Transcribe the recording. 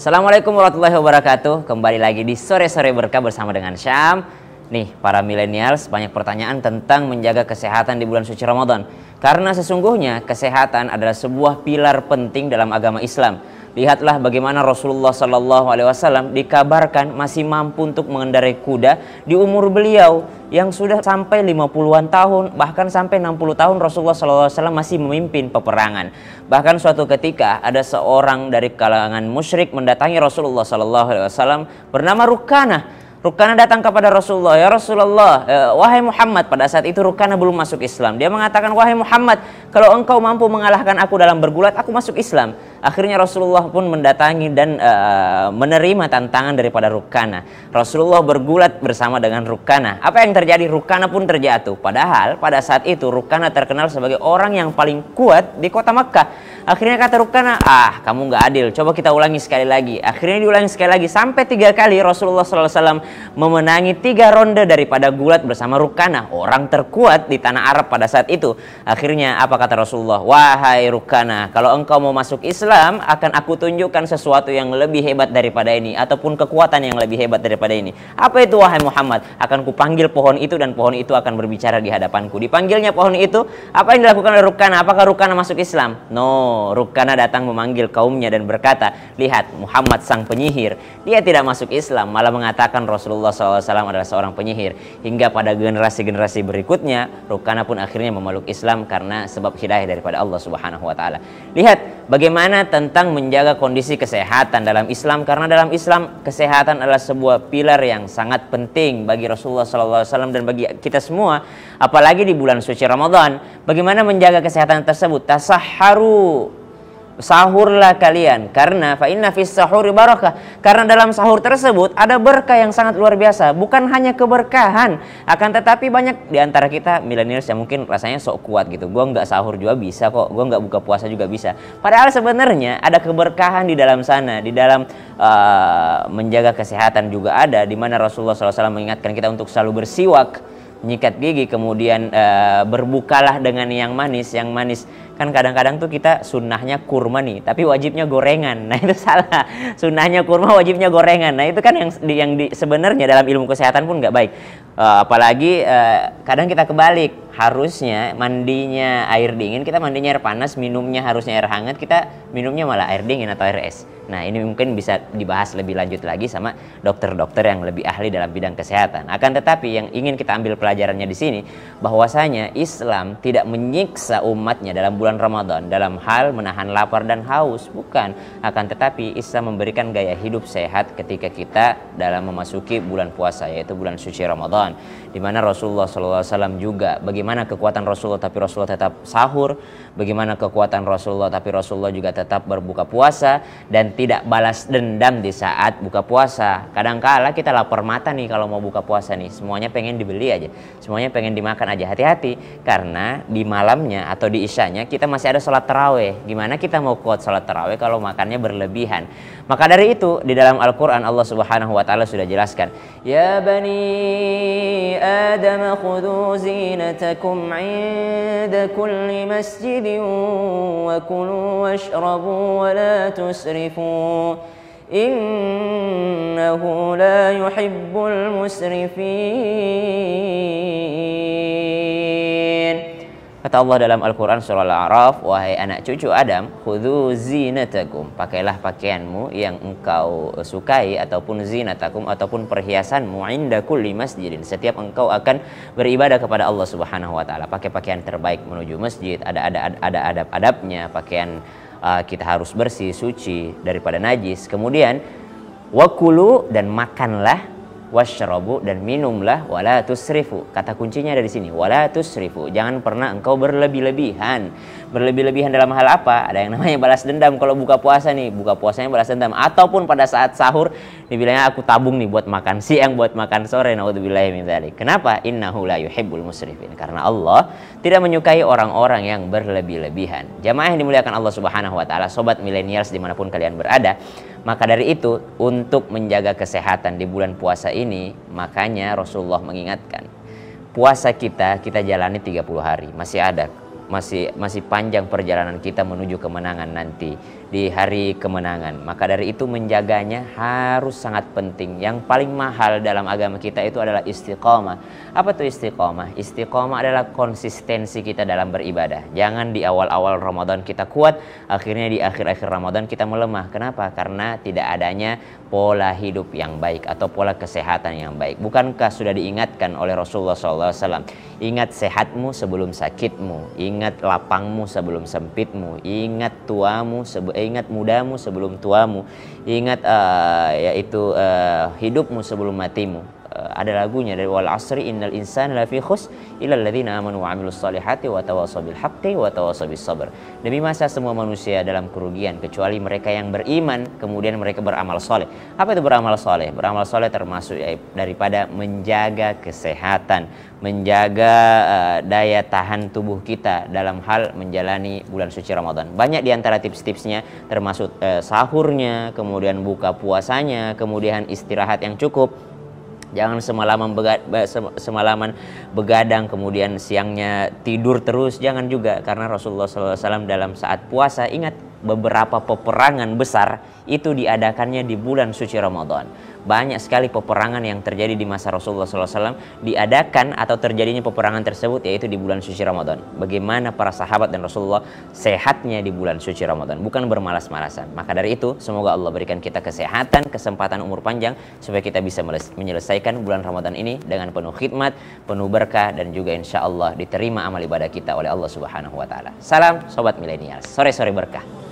Assalamualaikum warahmatullahi wabarakatuh. Kembali lagi di sore-sore berkah bersama dengan Syam. Nih, para milenials banyak pertanyaan tentang menjaga kesehatan di bulan suci Ramadan. Karena sesungguhnya kesehatan adalah sebuah pilar penting dalam agama Islam. Lihatlah bagaimana Rasulullah Sallallahu Alaihi Wasallam dikabarkan masih mampu untuk mengendarai kuda di umur beliau yang sudah sampai 50-an tahun bahkan sampai 60 tahun Rasulullah Sallallahu Alaihi Wasallam masih memimpin peperangan. Bahkan suatu ketika ada seorang dari kalangan musyrik mendatangi Rasulullah Sallallahu Alaihi Wasallam bernama Rukana. Rukana datang kepada Rasulullah, ya Rasulullah, eh, wahai Muhammad. Pada saat itu Rukana belum masuk Islam. Dia mengatakan, wahai Muhammad, kalau engkau mampu mengalahkan aku dalam bergulat, aku masuk Islam. Akhirnya Rasulullah pun mendatangi dan uh, menerima tantangan daripada Rukana. Rasulullah bergulat bersama dengan Rukana. Apa yang terjadi? Rukana pun terjatuh. Padahal pada saat itu Rukana terkenal sebagai orang yang paling kuat di kota Makkah. Akhirnya kata Rukana, ah kamu nggak adil. Coba kita ulangi sekali lagi. Akhirnya diulangi sekali lagi sampai tiga kali Rasulullah SAW memenangi tiga ronde daripada gulat bersama Rukana, orang terkuat di tanah Arab pada saat itu. Akhirnya apa kata Rasulullah? Wahai Rukana, kalau engkau mau masuk Islam Islam akan aku tunjukkan sesuatu yang lebih hebat daripada ini ataupun kekuatan yang lebih hebat daripada ini. Apa itu wahai Muhammad? Akan kupanggil pohon itu dan pohon itu akan berbicara di hadapanku. Dipanggilnya pohon itu, apa yang dilakukan oleh Rukana? Apakah Rukana masuk Islam? No, Rukana datang memanggil kaumnya dan berkata, lihat Muhammad sang penyihir. Dia tidak masuk Islam, malah mengatakan Rasulullah SAW adalah seorang penyihir. Hingga pada generasi-generasi berikutnya, Rukana pun akhirnya memeluk Islam karena sebab hidayah daripada Allah Subhanahu Wa Taala. Lihat bagaimana tentang menjaga kondisi kesehatan dalam Islam? Karena dalam Islam kesehatan adalah sebuah pilar yang sangat penting bagi Rasulullah SAW dan bagi kita semua apalagi di bulan suci Ramadan. Bagaimana menjaga kesehatan tersebut? Tasahharu sahurlah kalian. Karena fa inna fis sahuri barakah. Karena dalam sahur tersebut ada berkah yang sangat luar biasa. Bukan hanya keberkahan akan tetapi banyak di antara kita milenials yang mungkin rasanya sok kuat gitu. Gua nggak sahur juga bisa kok. Gua nggak buka puasa juga bisa. Padahal sebenarnya ada keberkahan di dalam sana. Di dalam uh, menjaga kesehatan juga ada. Di mana Rasulullah SAW mengingatkan kita untuk selalu bersiwak nyikat gigi kemudian uh, berbukalah dengan yang manis. Yang manis kan kadang-kadang tuh kita sunnahnya kurma nih tapi wajibnya gorengan. Nah itu salah. Sunnahnya kurma wajibnya gorengan. Nah itu kan yang di, yang sebenarnya dalam ilmu kesehatan pun nggak baik. Uh, apalagi uh, kadang kita kebalik harusnya mandinya air dingin kita mandinya air panas minumnya harusnya air hangat kita minumnya malah air dingin atau air es Nah, ini mungkin bisa dibahas lebih lanjut lagi sama dokter-dokter yang lebih ahli dalam bidang kesehatan. Akan tetapi yang ingin kita ambil pelajarannya di sini bahwasanya Islam tidak menyiksa umatnya dalam bulan Ramadan dalam hal menahan lapar dan haus, bukan. Akan tetapi Islam memberikan gaya hidup sehat ketika kita dalam memasuki bulan puasa yaitu bulan suci Ramadan. Di mana Rasulullah SAW juga bagaimana kekuatan Rasulullah tapi Rasulullah tetap sahur, bagaimana kekuatan Rasulullah tapi Rasulullah juga tetap berbuka puasa dan tidak balas dendam di saat buka puasa. Kadangkala kita lapar mata nih kalau mau buka puasa nih, semuanya pengen dibeli aja, semuanya pengen dimakan aja. Hati-hati karena di malamnya atau di isyanya kita masih ada sholat terawih. Gimana kita mau kuat sholat terawih kalau makannya berlebihan? Maka dari itu di dalam Al-Quran Allah Subhanahu Wa Taala sudah jelaskan, Ya bani Adam khudhu zinatakum لكم عند كل مسجد وكلوا واشربوا ولا تسرفوا. إنه لا يحب المسرفين. Kata Allah dalam Al-Quran surah Al-A'raf, Wahai anak cucu Adam, khudhu zinatakum. Pakailah pakaianmu yang engkau sukai ataupun zinatakum ataupun perhiasanmu inda kulli masjidin. Setiap engkau akan beribadah kepada Allah Subhanahu wa taala, pakai pakaian terbaik menuju masjid, ada ada ada adab-adabnya, pakaian uh, kita harus bersih, suci daripada najis. Kemudian wakulu dan makanlah washrabu dan minumlah wala tusrifu. Kata kuncinya ada di sini, wala tusrifu. Jangan pernah engkau berlebih-lebihan. Berlebih-lebihan dalam hal apa? Ada yang namanya balas dendam kalau buka puasa nih, buka puasanya balas dendam ataupun pada saat sahur dibilangnya aku tabung nih buat makan siang, buat makan sore. Nauzubillahi min dzalik. Kenapa? Innahu la yuhibbul musrifin. Karena Allah tidak menyukai orang-orang yang berlebih-lebihan. Jamaah yang dimuliakan Allah Subhanahu wa taala, sobat milenials di mana pun kalian berada, maka dari itu untuk menjaga kesehatan di bulan puasa ini makanya Rasulullah mengingatkan puasa kita kita jalani 30 hari. Masih ada masih masih panjang perjalanan kita menuju kemenangan nanti di hari kemenangan. Maka dari itu menjaganya harus sangat penting. Yang paling mahal dalam agama kita itu adalah istiqomah. Apa tuh istiqomah? Istiqomah adalah konsistensi kita dalam beribadah. Jangan di awal-awal Ramadan kita kuat, akhirnya di akhir-akhir Ramadan kita melemah. Kenapa? Karena tidak adanya pola hidup yang baik atau pola kesehatan yang baik. Bukankah sudah diingatkan oleh Rasulullah SAW? Ingat sehatmu sebelum sakitmu, ingat lapangmu sebelum sempitmu, ingat tuamu sebelum Eh, ingat mudamu sebelum tuamu. Ingat uh, yaitu uh, hidupmu sebelum matimu ada lagunya dari wal asri innal insana lafi khus illa alladziina amanu wa amilus solihati wa tawassaw bil haqqi wa tawassaw bis sabr demi masa semua manusia dalam kerugian kecuali mereka yang beriman kemudian mereka beramal soleh apa itu beramal soleh beramal soleh termasuk ya, daripada menjaga kesehatan menjaga uh, daya tahan tubuh kita dalam hal menjalani bulan suci Ramadan. Banyak di antara tips-tipsnya termasuk uh, sahurnya, kemudian buka puasanya, kemudian istirahat yang cukup. Jangan semalaman begad, semalaman begadang kemudian siangnya tidur terus. Jangan juga karena Rasulullah SAW dalam saat puasa ingat beberapa peperangan besar itu diadakannya di bulan suci Ramadan banyak sekali peperangan yang terjadi di masa Rasulullah SAW diadakan atau terjadinya peperangan tersebut yaitu di bulan suci Ramadan. Bagaimana para sahabat dan Rasulullah sehatnya di bulan suci Ramadan, bukan bermalas-malasan. Maka dari itu, semoga Allah berikan kita kesehatan, kesempatan umur panjang supaya kita bisa menyelesaikan bulan Ramadan ini dengan penuh khidmat, penuh berkah dan juga insya Allah diterima amal ibadah kita oleh Allah Subhanahu wa taala. Salam sobat milenial. Sore-sore berkah.